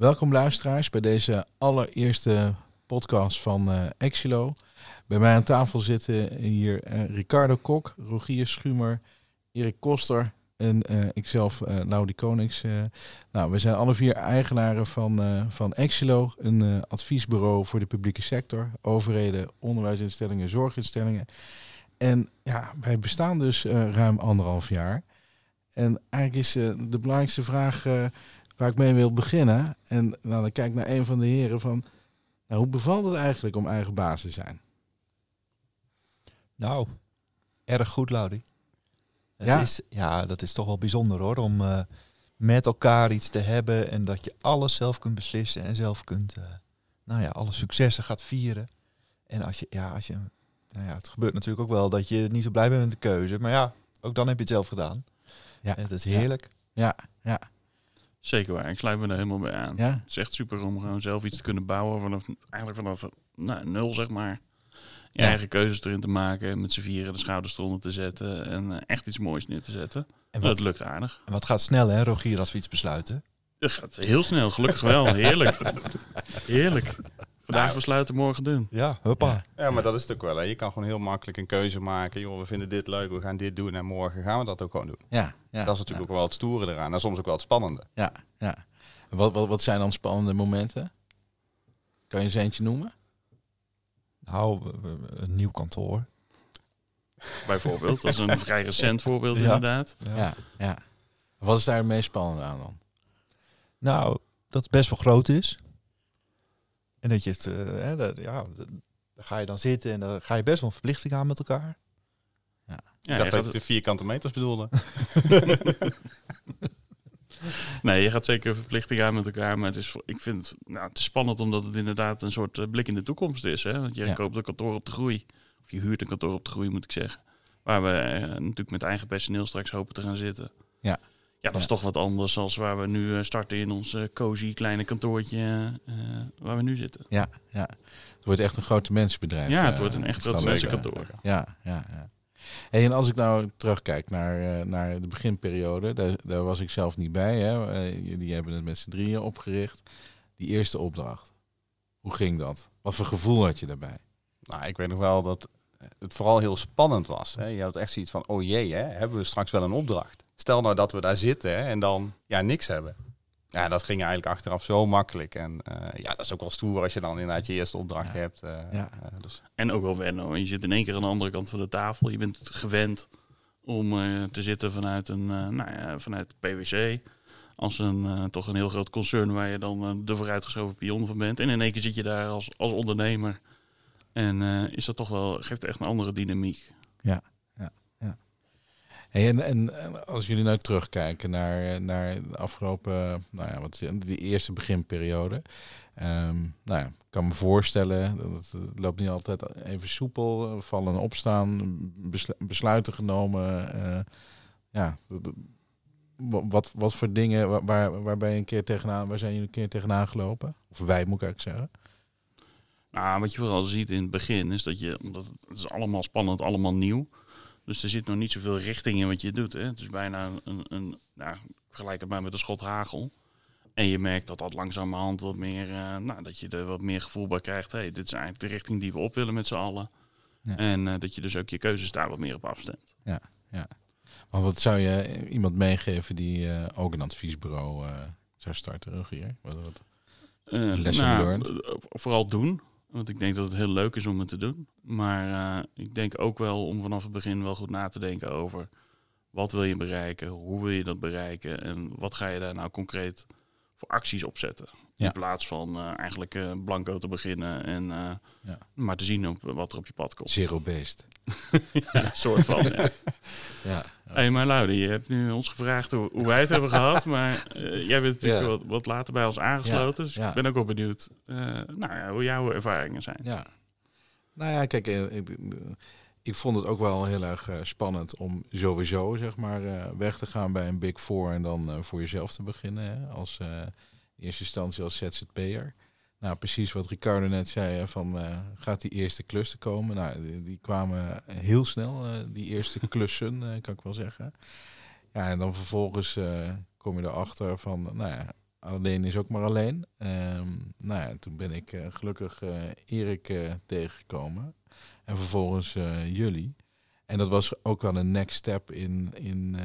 Welkom luisteraars bij deze allereerste podcast van uh, Exilo. Bij mij aan tafel zitten hier uh, Ricardo Kok, Rogier Schumer, Erik Koster en uh, ikzelf, uh, Laudi Konings. nou, we zijn alle vier eigenaren van, van Exilo, een adviesbureau voor de publieke sector, overheden, onderwijsinstellingen, zorginstellingen. En ja, wij bestaan dus ruim anderhalf jaar. En eigenlijk is de belangrijkste vraag waar ik mee wil beginnen. En nou, dan kijk ik naar een van de heren van, nou, hoe bevalt het eigenlijk om eigen baas te zijn? Nou, erg goed, Laudi. Ja? Is, ja, dat is toch wel bijzonder hoor, om uh, met elkaar iets te hebben en dat je alles zelf kunt beslissen en zelf kunt, uh, nou ja, alle successen gaat vieren. En als je, ja, als je, nou ja, het gebeurt natuurlijk ook wel dat je niet zo blij bent met de keuze, maar ja, ook dan heb je het zelf gedaan. Ja. Het is heerlijk. Ja, ja. Zeker waar, ik sluit me er helemaal bij aan. Ja? Het is echt super om gewoon zelf iets te kunnen bouwen vanaf, eigenlijk vanaf nou, nul zeg maar. Je Ja. eigen keuzes erin te maken, met z'n vieren de schouders eronder te zetten en eh, echt iets moois neer te zetten. En Dat lukt aardig. en wat gaat snel hè, Rogier, als we iets besluiten? Dat gaat heel snel, gelukkig wel. Heerlijk. Heerlijk. Vandaag besluiten, morgen doen. Ja, huppa. Ja. Ja, maar dat is het ook wel. Hè. Je kan gewoon heel makkelijk een keuze maken. Joh, we vinden dit leuk, we gaan dit doen en morgen gaan we dat ook gewoon doen. Ja, ja, dat is natuurlijk ook wel het stoere eraan en soms ook wel het spannende. Ja, ja. Wat, wat, wat zijn dan spannende momenten? Kan je eens eentje noemen? Nou, een nieuw kantoor. Bijvoorbeeld, dat is een vrij recent voorbeeld Ja. inderdaad. Ja, ja. Wat is daar het meest spannende aan dan? Nou, dat het best wel groot is. En dat je het, eh, hè, dat, ja, dat- daar ga je dan zitten en dan ga je best wel een verplichting aan met elkaar. Ja, dacht dat gaat, je de vierkante meters bedoelde. nee, je gaat zeker verplichting aan met elkaar, maar het is, voor- ik vind het, nou, het is spannend omdat het inderdaad een soort eh, blik in de toekomst is. Hè? Want je Ja. koopt een kantoor op de groei, of je huurt een kantoor op de groei moet ik zeggen. Waar we eh, natuurlijk met eigen personeel straks hopen te gaan zitten. Ja. Ja, dat is toch wat anders als waar we nu eh, starten in ons eh, cozy kleine kantoortje eh, waar we nu zitten. Ja, ja. Het wordt echt een grote mensenbedrijf. Ja, het wordt een echt groot mensenkantoor. Ja, ja, ja. Hey, en als ik nou terugkijk naar, eh, naar de beginperiode, daar, daar was ik zelf niet bij. Hè? Eh, jullie hebben het met z'n drieën opgericht. Die eerste opdracht. Hoe ging dat? Wat voor gevoel had je daarbij? Nou, ik weet nog wel dat het vooral heel spannend was. Hè. Je had echt zoiets van, oh jee, hè, hebben we straks wel een opdracht? Stel nou dat we daar zitten hè, en dan ja, niks hebben. Ja, dat ging eigenlijk achteraf zo makkelijk. En eh, ja, dat is ook wel stoer als je dan inderdaad je eerste opdracht Ja. hebt. eh, Ja. eh, dus. En ook wel wennen. hoor. Je zit in één keer aan de andere kant van de tafel. Je bent gewend om eh, te zitten vanuit een eh, nou ja, vanuit PwC. Als een eh, toch een heel groot concern waar je dan de vooruitgeschoven pion van bent. En in één keer zit je daar als, als ondernemer. En eh, is dat toch wel, geeft echt een andere dynamiek. En, en als jullie nou terugkijken naar, naar de afgelopen, nou ja, wat die eerste beginperiode. Ehm, nou ja, ik kan me voorstellen, dat het, loopt niet altijd even soepel. Vallen en opstaan, beslu- besluiten genomen. eh, ja, wat, wat voor dingen, waar, ben je een keer tegenaan, waar zijn jullie een keer tegenaan gelopen? Of wij moet ik eigenlijk zeggen. Nou, wat je vooral ziet in het begin is dat je, omdat het is allemaal spannend, allemaal nieuw. Dus er zit nog niet zoveel richting in wat je doet. Hè. Het is bijna een, een, een nou, vergelijk het maar met een schot hagel. En je merkt dat dat langzamerhand wat meer, eh, nou, dat je er wat meer gevoel bij krijgt. Hey, dit is eigenlijk de richting die we op willen met z'n allen. Ja. En eh, dat je dus ook je keuzes daar wat meer op afstemt. Want wat zou je iemand meegeven die eh, ook een adviesbureau zou starten, Rogier? Wat, wat? Lesson learned. Vooral doen. Want ik denk dat het heel leuk is om het te doen. Maar eh, ik denk ook wel om vanaf het begin wel goed na te denken over wat wil je bereiken, hoe wil je dat bereiken en wat ga je daar nou concreet voor acties opzetten. Ja. In plaats van eh, eigenlijk eh, blanco te beginnen en Ja. maar te zien op, wat er op je pad komt. Zero based. Ja, een soort van. ja. Ja. Hey, maar Laude, je hebt nu ons gevraagd hoe, hoe wij het hebben gehad. Maar eh, jij bent natuurlijk Ja. wat, wat later bij ons aangesloten. dus ja. ik ben ook wel benieuwd eh, nou ja, hoe jouw ervaringen zijn. Ja. Nou ja, kijk, eh, ik, ik vond het ook wel heel erg eh, spannend om sowieso zeg maar eh, weg te gaan bij een Big Four en dan eh, voor jezelf te beginnen hè, als eh, in eerste instantie als ZZP'er. Nou, precies wat Ricardo net zei, hè, van eh, gaat die eerste klus te komen? Nou, die, die kwamen heel snel, eh, die eerste klussen, eh, kan ik wel zeggen. Ja, en dan vervolgens kom je erachter van, nou ja, alleen is ook maar alleen. Ehm, nou ja, toen ben ik gelukkig Erik tegengekomen. En vervolgens jullie. En dat was ook wel een next step in, in,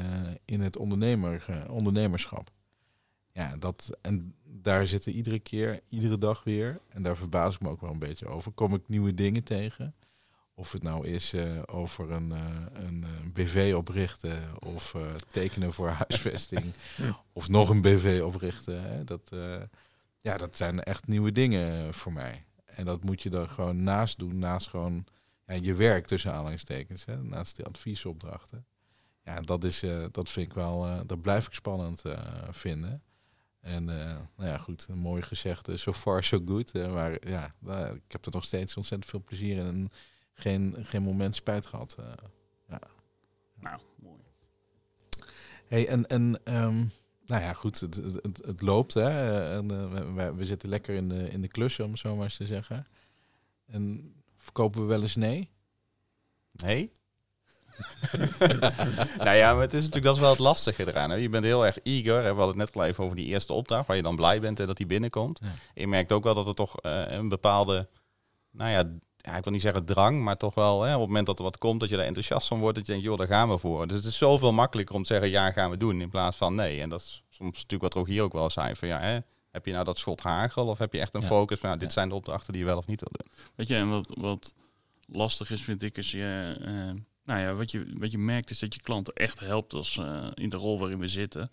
in het ondernemer, ondernemerschap. Ja, dat, en daar zitten iedere keer, iedere dag weer, en daar verbaas ik me ook wel een beetje over, kom ik nieuwe dingen tegen. Of het nou is eh, over een, eh, een eh, BV oprichten of tekenen voor huisvesting. of nog een BV oprichten. Hè. Dat, ja, dat zijn echt nieuwe dingen voor mij. En dat moet je dan gewoon naast doen, naast gewoon ja, je werk tussen aanhalingstekens. Hè, naast die adviesopdrachten. Ja, dat, is, dat vind ik wel, dat blijf ik spannend vinden. En eh, nou ja, goed, een mooi gezegd, so far so good. eh, maar ja, ik heb er nog steeds ontzettend veel plezier in en geen, geen moment spijt gehad. eh. Nou, mooi. Hey, en, en ehm, nou ja, goed, het, het, het, het loopt. Hè? eh, En, eh, we- we, we zitten lekker in de, in de klus, om het zo maar eens te zeggen. En verkopen we wel eens nee? Nee? nou ja, maar het is natuurlijk dat is wel het lastige eraan. Hè. Je bent heel erg eager. Hè. We hadden het net al even over die eerste opdracht, waar je dan blij bent hè, dat die binnenkomt. Ja. Je merkt ook wel dat er toch eh, een bepaalde, nou ja, ja, ik wil niet zeggen drang, maar toch wel hè, op het moment dat er wat komt, dat je er enthousiast van wordt, dat je denkt, joh, daar gaan we voor. Dus het is zoveel makkelijker om te zeggen, ja, gaan we doen, in plaats van nee. En dat is soms natuurlijk wat Rogier ook wel zei, van ja, hè, heb je nou dat schot hagel of heb je echt een Ja. focus van, nou, dit Ja. zijn de opdrachten die je wel of niet wil doen. Weet je, en wat, wat lastig is, vind ik, is je, eh, nou ja, wat je, wat je merkt is dat je klanten echt helpt als, eh, in de rol waarin we zitten.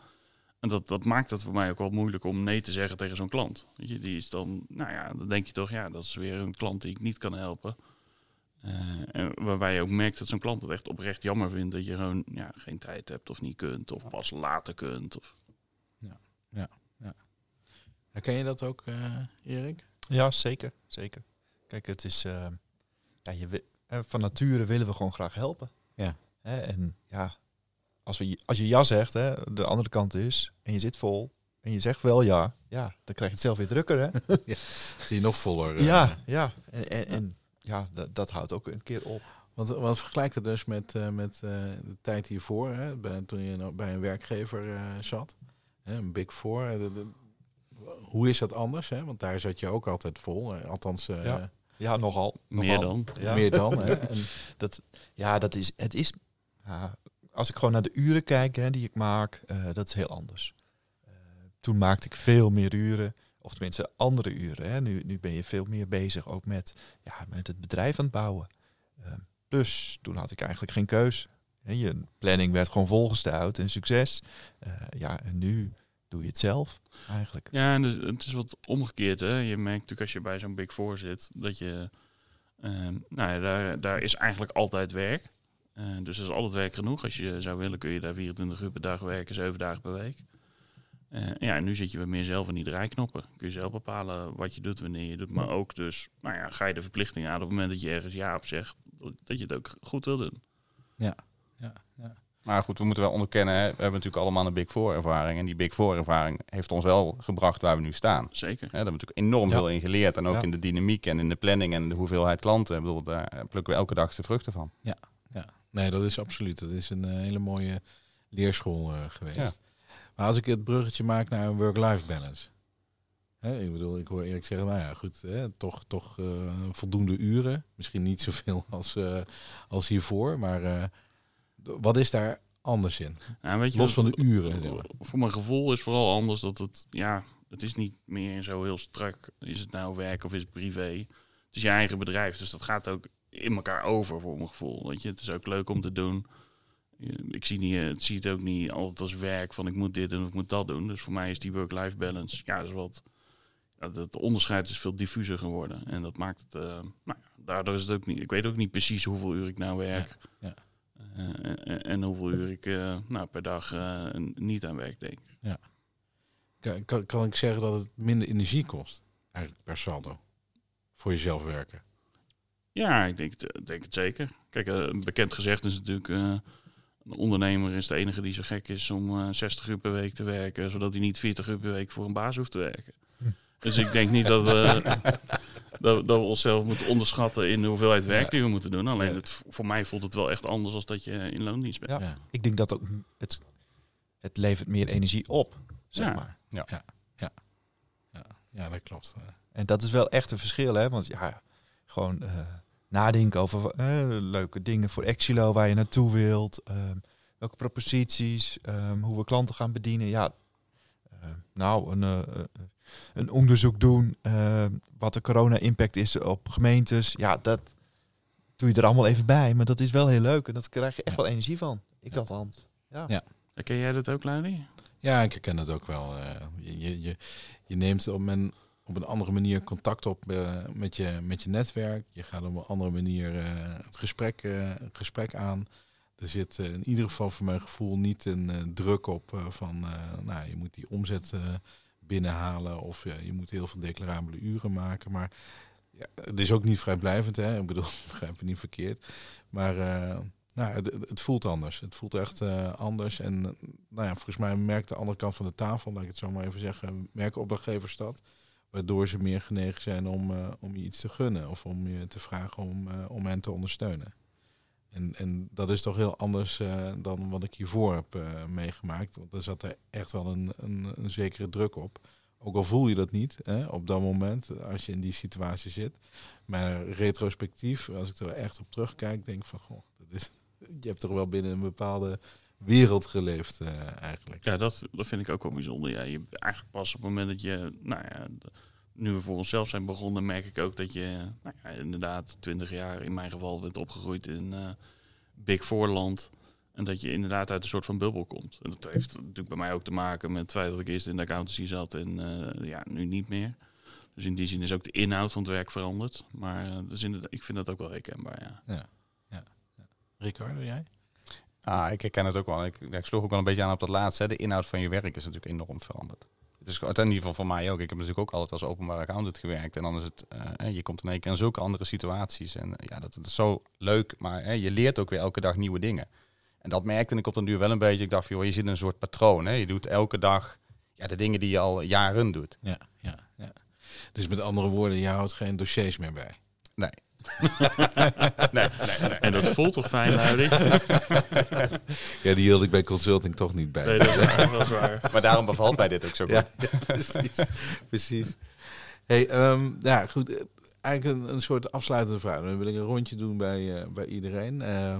En dat, dat maakt het voor mij ook wel moeilijk om nee te zeggen tegen zo'n klant. Weet je, die is dan, nou ja, dan denk je toch, ja, dat is weer een klant die ik niet kan helpen. Eh, en waarbij je ook merkt dat zo'n klant het echt oprecht jammer vindt dat je gewoon ja, geen tijd hebt of niet kunt of pas later kunt. Of, Herken je dat ook, eh, Erik? Ja, zeker. zeker. Kijk, het is. eh, ja, je, van nature willen we gewoon graag helpen. Ja. Hè, en ja, als, we, als je ja zegt, hè, de andere kant is, en je zit vol, en je zegt wel ja, ja, dan krijg je het zelf weer drukker. Hè? Zie je nog voller? eh, ja, ja. En, en, en ja, dat, dat houdt ook een keer op. Want, want vergelijk het dus met, eh, met eh, de tijd hiervoor, hè, bij, toen je nou bij een werkgever eh, zat. Hè, een Big Four. de- de- hoe is dat anders? Hè? Want daar zat je ook altijd vol. althans, eh, Ja. Ja, nogal. Meer dan. Ja. meer dan. Hè? En, Dat, ja, dat is, het is, ja, als ik gewoon naar de uren kijk hè, die ik maak, eh, dat is heel anders. Eh, toen maakte ik veel meer uren, of tenminste andere uren. Hè. Nu, nu ben je veel meer bezig ook met, ja, met het bedrijf aan het bouwen. Eh, dus toen had ik eigenlijk geen keus. Hè, je planning werd gewoon volgestouwd en succes. Eh, ja, en nu doe je het zelf eigenlijk. Ja, en dus het is wat omgekeerd. Hè? Je merkt natuurlijk als je bij zo'n Big Four zit, dat je... ehm, nou ja, daar, daar is eigenlijk altijd werk. Eh, dus er is altijd werk genoeg. Als je zou willen kun je daar 24 uur per dag werken, 7 dagen per week. Eh, ja, en nu zit je wat meer zelf in die draaiknoppen. Kun je zelf bepalen wat je doet, wanneer je doet. Maar ook dus, nou ja, ga je de verplichting aan op het moment dat je ergens ja op zegt, dat, dat je het ook goed wil doen. ja, ja, ja. Maar goed, we moeten wel onderkennen, hè, we hebben natuurlijk allemaal een Big Four ervaring. En die Big Four ervaring heeft ons wel gebracht waar we nu staan. Zeker. Hè, daar hebben we natuurlijk enorm Ja. veel in geleerd. En ook Ja. in de dynamiek en in de planning en de hoeveelheid klanten. Ik bedoel, daar plukken we elke dag de vruchten van. Ja, nee, dat is absoluut. Dat is een eh, hele mooie leerschool eh, geweest. Ja. Maar als ik het bruggetje maak naar een work-life balance. Hè, ik bedoel, ik hoor Erik zeggen, nou ja, goed, hè, toch, toch eh, voldoende uren. Misschien niet zoveel als, eh, als hiervoor, maar eh, wat is daar anders in? Nou, weet je Los van de uren. zeg maar. Voor mijn gevoel is vooral anders dat het, ja, het is niet meer zo heel strak. Is het nou werk of is het privé? Het is je eigen bedrijf, dus dat gaat ook in elkaar over voor mijn gevoel. Weet je, het is ook leuk om te doen. Ik zie, niet, het zie het ook niet altijd als werk van ik moet dit en of ik moet dat doen. Dus voor mij is die work-life balance, ja, dat is wat. Het onderscheid is veel diffuser geworden. En dat maakt het, eh, nou, daardoor is het ook niet. Ik weet ook niet precies hoeveel uur ik nou werk. ja. En, en hoeveel uur ik eh, nou, per dag eh, niet aan werk denk. Kan, kan, kan ik zeggen dat het minder energie kost, eigenlijk per saldo, voor jezelf werken? Ja, ik denk, het- denk het zeker. Kijk, eh, een bekend gezegd is natuurlijk... eh, een ondernemer is de enige die zo gek is om eh 60 uur per week te werken... zodat hij niet 40 uur per week voor een baas hoeft te werken. Hm. Dus ik denk niet dat, dat, dat we onszelf moeten onderschatten in de hoeveelheid werk Ja. die we moeten doen. Alleen Ja. het, voor mij voelt het wel echt anders als dat je in loondienst bent. Ja. Ja. Ik denk dat ook het, het levert meer energie op, zeg Ja. maar. Ja. Ja. Ja. dat klopt. En dat is wel echt een verschil, hè? Want ja, gewoon eh, nadenken over eh, leuke dingen voor Exilo waar je naartoe wilt. ehm, welke proposities, ehm, hoe we klanten gaan bedienen. Ja, eh, nou, een, eh, eh, een onderzoek doen eh, wat de corona-impact is op gemeentes. Ja, dat doe je er allemaal even bij. Maar dat is wel heel leuk en dat krijg je echt Ja. wel energie van. Ik Ja. althans. Ja. Ja. Ken jij dat ook, Luidi? Ja, ik herken het ook wel. eh, je, je, je, je neemt op een, op een andere manier contact op eh, met, je, met je netwerk. Je gaat op een andere manier eh, het gesprek, eh, het gesprek aan. Er zit in ieder geval voor mijn gevoel niet een eh, druk op eh, van eh, nou, je moet die omzet eh, binnenhalen of eh, je moet heel veel declarabele uren maken. Maar ja, het is ook niet vrijblijvend, hè? Ik bedoel, begrijp me niet verkeerd. Maar eh, nou, het, het voelt anders. Het voelt echt eh, anders. En nou ja, volgens mij merkt de andere kant van de tafel, laat ik het zo maar even zeggen, merken opdrachtgevers dat. Waardoor ze meer genegen zijn om, eh, om je iets te gunnen of om je te vragen om, om hen te ondersteunen. En, en dat is toch heel anders eh, dan wat ik hiervoor heb eh, meegemaakt. Want er zat er echt wel een, een, een zekere druk op. Ook al voel je dat niet hè, op dat moment, als je in die situatie zit. Maar retrospectief, als ik er echt op terugkijk, denk ik van, goh, dat is, je hebt toch wel binnen een bepaalde wereld geleefd eh, eigenlijk. Ja, dat, dat vind ik ook wel bijzonder. Ja, je eigenlijk pas op het moment dat je, nou ja, nu we voor onszelf zijn begonnen, merk ik ook dat je, nou ja, inderdaad, 20 jaar in mijn geval bent opgegroeid in eh, Big Four land. En dat je inderdaad uit een soort van bubbel komt. En dat heeft natuurlijk bij mij ook te maken met het feit dat ik eerst in de accountancy zat en eh, ja, nu niet meer. Dus in die zin is ook de inhoud van het werk veranderd. Maar eh, dus ik vind dat ook wel herkenbaar, ja. Ricardo, jij? Ah, ik herken het ook wel. Ik, ik sloeg ook wel een beetje aan op dat laatste. hè. De inhoud van je werk is natuurlijk enorm veranderd. Het is in ieder geval voor mij ook. Ik heb natuurlijk ook altijd als openbaar accountant gewerkt. En dan is het, eh, je komt in één keer in zulke andere situaties. En eh, ja, dat, dat is zo leuk. Maar je leert ook weer elke dag nieuwe dingen. En dat merkte ik op den duur wel een beetje. Ik dacht, van, joh, je zit in een soort patroon. Hè. Je doet elke dag ja, de dingen die je al jaren doet. Ja, ja, ja. Dus met andere woorden, je houdt geen dossiers meer bij. Nee. nee, nee, nee. En dat voelt toch fijn, Luidi? Ja, die hield ik bij consulting toch niet bij. Nee, dat is waar. Dat is waar. Maar daarom bevalt mij dit ook zo goed. Ja, precies. precies. Hey, ehm, ja, goed. eh, Eigenlijk een, een soort afsluitende vraag. Dan wil ik een rondje doen bij, eh, bij iedereen. Eh,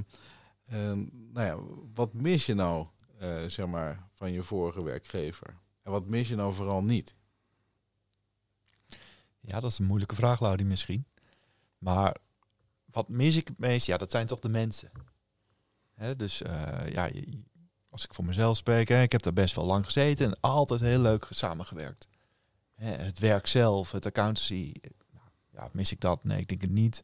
ehm, nou ja, wat mis je nou, eh, zeg maar, van je vorige werkgever? En wat mis je nou vooral niet? Ja, dat is een moeilijke vraag, Laudie, misschien. Maar wat mis ik het meest? Ja, dat zijn toch de mensen. Hè, dus eh, ja, als ik voor mezelf spreek, hè, ik heb daar best wel lang gezeten en altijd heel leuk samengewerkt. Hè, het werk zelf, het accountancy, eh, nou, ja, mis ik dat? Nee, ik denk het niet.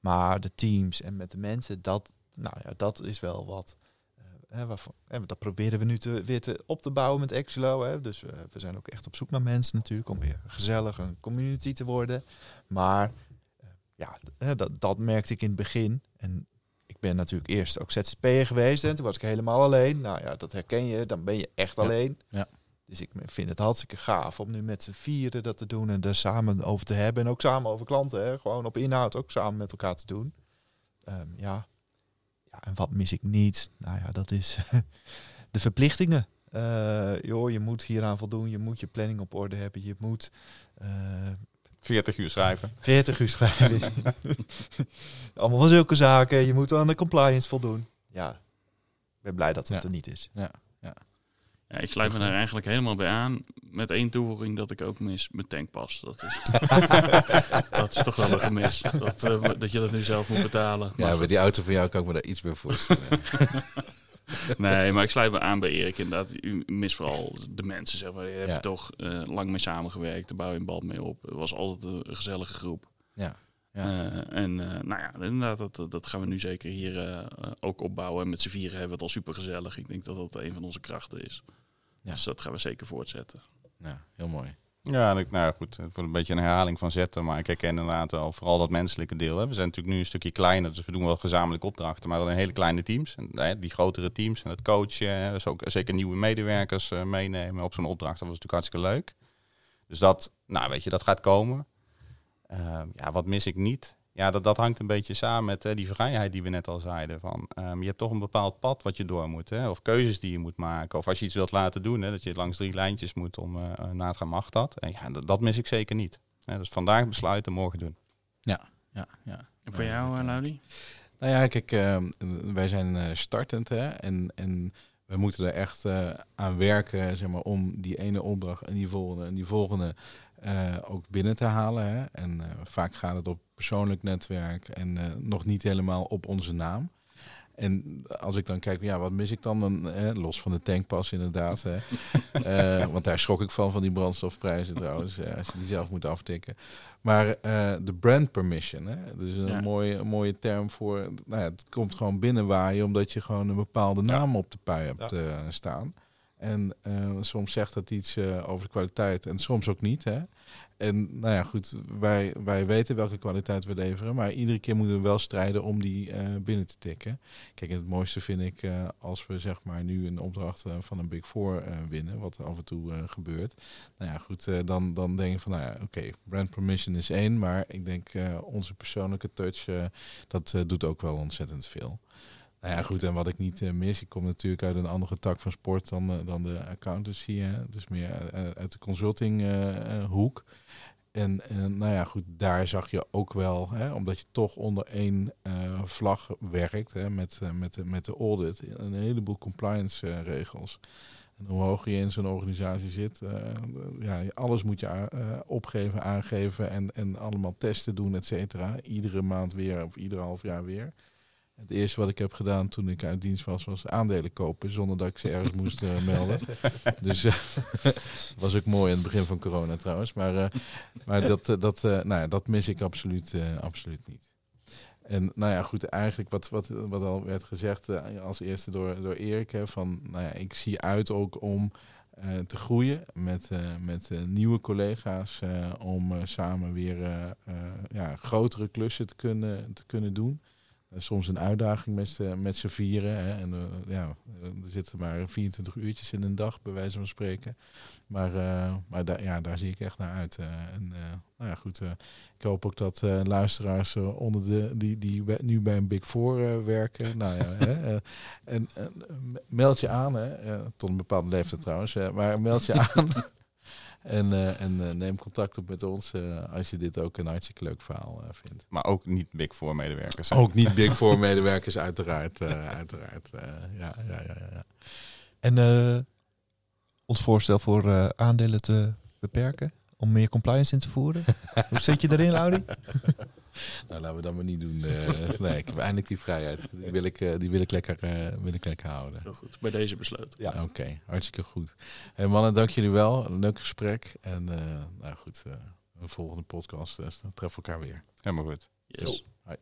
Maar de teams en met de mensen, dat, nou ja, dat is wel wat. eh, hè, waarvan, hè, dat proberen we nu te, weer te, op te bouwen met Exilo. Dus we zijn ook echt op zoek naar mensen natuurlijk, om weer gezellig een community te worden. Maar ja, dat, dat merkte ik in het begin. En ik ben natuurlijk eerst ook ZZP'er geweest en toen was ik helemaal alleen. Nou ja, dat herken je, dan ben je echt alleen. ja. Dus ik vind het hartstikke gaaf om nu met z'n vieren dat te doen en er samen over te hebben. En ook samen over klanten, hè. gewoon op inhoud ook samen met elkaar te doen. Ehm, ja. ja, en wat mis ik niet? Nou ja, dat is de verplichtingen. Eh, joh, je moet hieraan voldoen, je moet je planning op orde hebben, je moet eh, 40 uur schrijven. 40 uur schrijven. Allemaal van zulke zaken. Je moet aan de compliance voldoen. Ja, ik ben blij dat het Ja. er niet is. Ja, ik sluit me daar eigenlijk helemaal bij aan. Met één toevoeging dat ik ook mis mijn tankpas. Dat is, dat is toch wel een gemis. Dat, eh, dat je dat nu zelf moet betalen. Ja, Maar bij die auto van jou kan ik me daar iets meer voorstellen. Nee, maar ik sluit me aan bij Erik inderdaad. U mist vooral de mensen, zeg maar. Je hebt Ja. toch eh, lang mee samengewerkt. Daar bouw je een bal mee op. Het was altijd een gezellige groep. Ja, ja. Eh, en eh, nou ja, inderdaad, dat, dat gaan we nu zeker hier ook opbouwen. En met z'n vieren hebben we het al super gezellig. Ik denk dat dat een van onze krachten is. Ja. Dus dat gaan we zeker voortzetten. ja, heel mooi. Ja, nou goed, wordt een beetje een herhaling van zetten, maar ik herken inderdaad wel vooral dat menselijke deel. Hè. We zijn natuurlijk nu een stukje kleiner, dus we doen wel gezamenlijke opdrachten, maar wel in hele kleine teams. En, hè, die grotere teams en het coachen, dus ook zeker nieuwe medewerkers eh, meenemen op zo'n opdracht, dat was natuurlijk hartstikke leuk. Dus dat, nou weet je, dat gaat komen. Ehm, ja, wat mis ik niet? Ja, dat, dat hangt een beetje samen met eh, die vrijheid die we net al zeiden. Van, ehm, je hebt toch een bepaald pad wat je door moet. Hè? Of keuzes die je moet maken. Of als je iets wilt laten doen, hè, dat je langs drie lijntjes moet om uh, na te gaan mag dat. En ja, dat, dat mis ik zeker niet. Hè? Dus vandaag besluiten, morgen doen. Ja, ja, ja. En voor jou, uh, Laudi? Nou ja, kijk, ehm, wij zijn startend hè, en, en we moeten er echt aan werken zeg maar, om die ene opdracht en die volgende en die volgende uh, ook binnen te halen. Hè. En uh, vaak gaat het op persoonlijk netwerk en uh, nog niet helemaal op onze naam. En als ik dan kijk, ja, wat mis ik dan? dan los van de tankpas inderdaad. Hè. want daar schrok ik van, van die brandstofprijzen trouwens. als je die zelf moet aftikken. Maar de brand permission, hè, dat is een, ja. mooie, een mooie term voor... Nou ja, het komt gewoon binnenwaaien omdat je gewoon een bepaalde naam ja. op de pui hebt staan. En uh, soms zegt dat iets uh, over de kwaliteit en soms ook niet. Hè? En nou ja, goed, wij, wij weten welke kwaliteit we leveren, maar iedere keer moeten we wel strijden om die uh, binnen te tikken. Kijk, het mooiste vind ik als we zeg maar nu een opdracht van een Big Four winnen, wat af en toe gebeurt. Nou ja, goed, dan, dan denk ik van, nou ja, oké, brand permission is één, maar ik denk onze persoonlijke touch, dat doet ook wel ontzettend veel. Nou ja, goed, en wat ik niet uh, mis, ik kom natuurlijk uit een andere tak van sport dan, uh, dan de accountancy. Dus meer uh, uit de consulting hoek. En nou ja, goed, daar zag je ook wel, hè, omdat je toch onder één vlag werkt hè, met, met, de, met de audit, een heleboel compliance regels. En hoe hoger je in zo'n organisatie zit, ja, alles moet je opgeven, aangeven en, en allemaal testen doen, et cetera. Iedere maand weer of ieder half jaar weer. Het eerste wat ik heb gedaan toen ik uit dienst was, was aandelen kopen zonder dat ik ze ergens moest uh, melden. Dus uh, was ook mooi in het begin van corona trouwens. Maar, uh, maar dat, dat, nou ja, dat mis ik absoluut, absoluut niet. En nou ja, goed, eigenlijk wat, wat, wat al werd gezegd als eerste door, door Erik, hè, van nou ja, ik zie uit ook om te groeien met, met nieuwe collega's, om samen weer ja, grotere klussen te kunnen, te kunnen doen. Eh, soms een uitdaging met, met z'n vieren. Hè. En uh, ja, er zitten maar 24 uurtjes in een dag, bij wijze van spreken. Maar, maar da ja, daar zie ik echt naar uit. en nou ja, goed. ik hoop ook dat luisteraars onder de, die, die nu bij een Big Four werken. nou ja, hè, en meld je aan, hè, tot een bepaalde leeftijd trouwens. maar meld je aan. En, uh, en uh, neem contact op met ons uh, als je dit ook een hartstikke leuk verhaal vindt. Maar ook niet Big Four medewerkers. Ook niet Big Four medewerkers, uiteraard. uiteraard ja, ja, ja, ja. En ons voorstel voor aandelen te beperken? Om meer compliance in te voeren? Hoe zit je erin, Audi? Nou, laten we dat maar niet doen. Uh, nee, ik heb eindelijk die vrijheid. Die wil ik, uh, die wil ik, lekker, uh, wil ik lekker houden. Heel goed, bij deze besluit. Ja. Oké, okay, hartstikke goed. Hey mannen, dank jullie wel. Een leuk gesprek. En nou goed, een volgende podcast. Dus dan treffen we elkaar weer. Helemaal goed. Yes. Yo.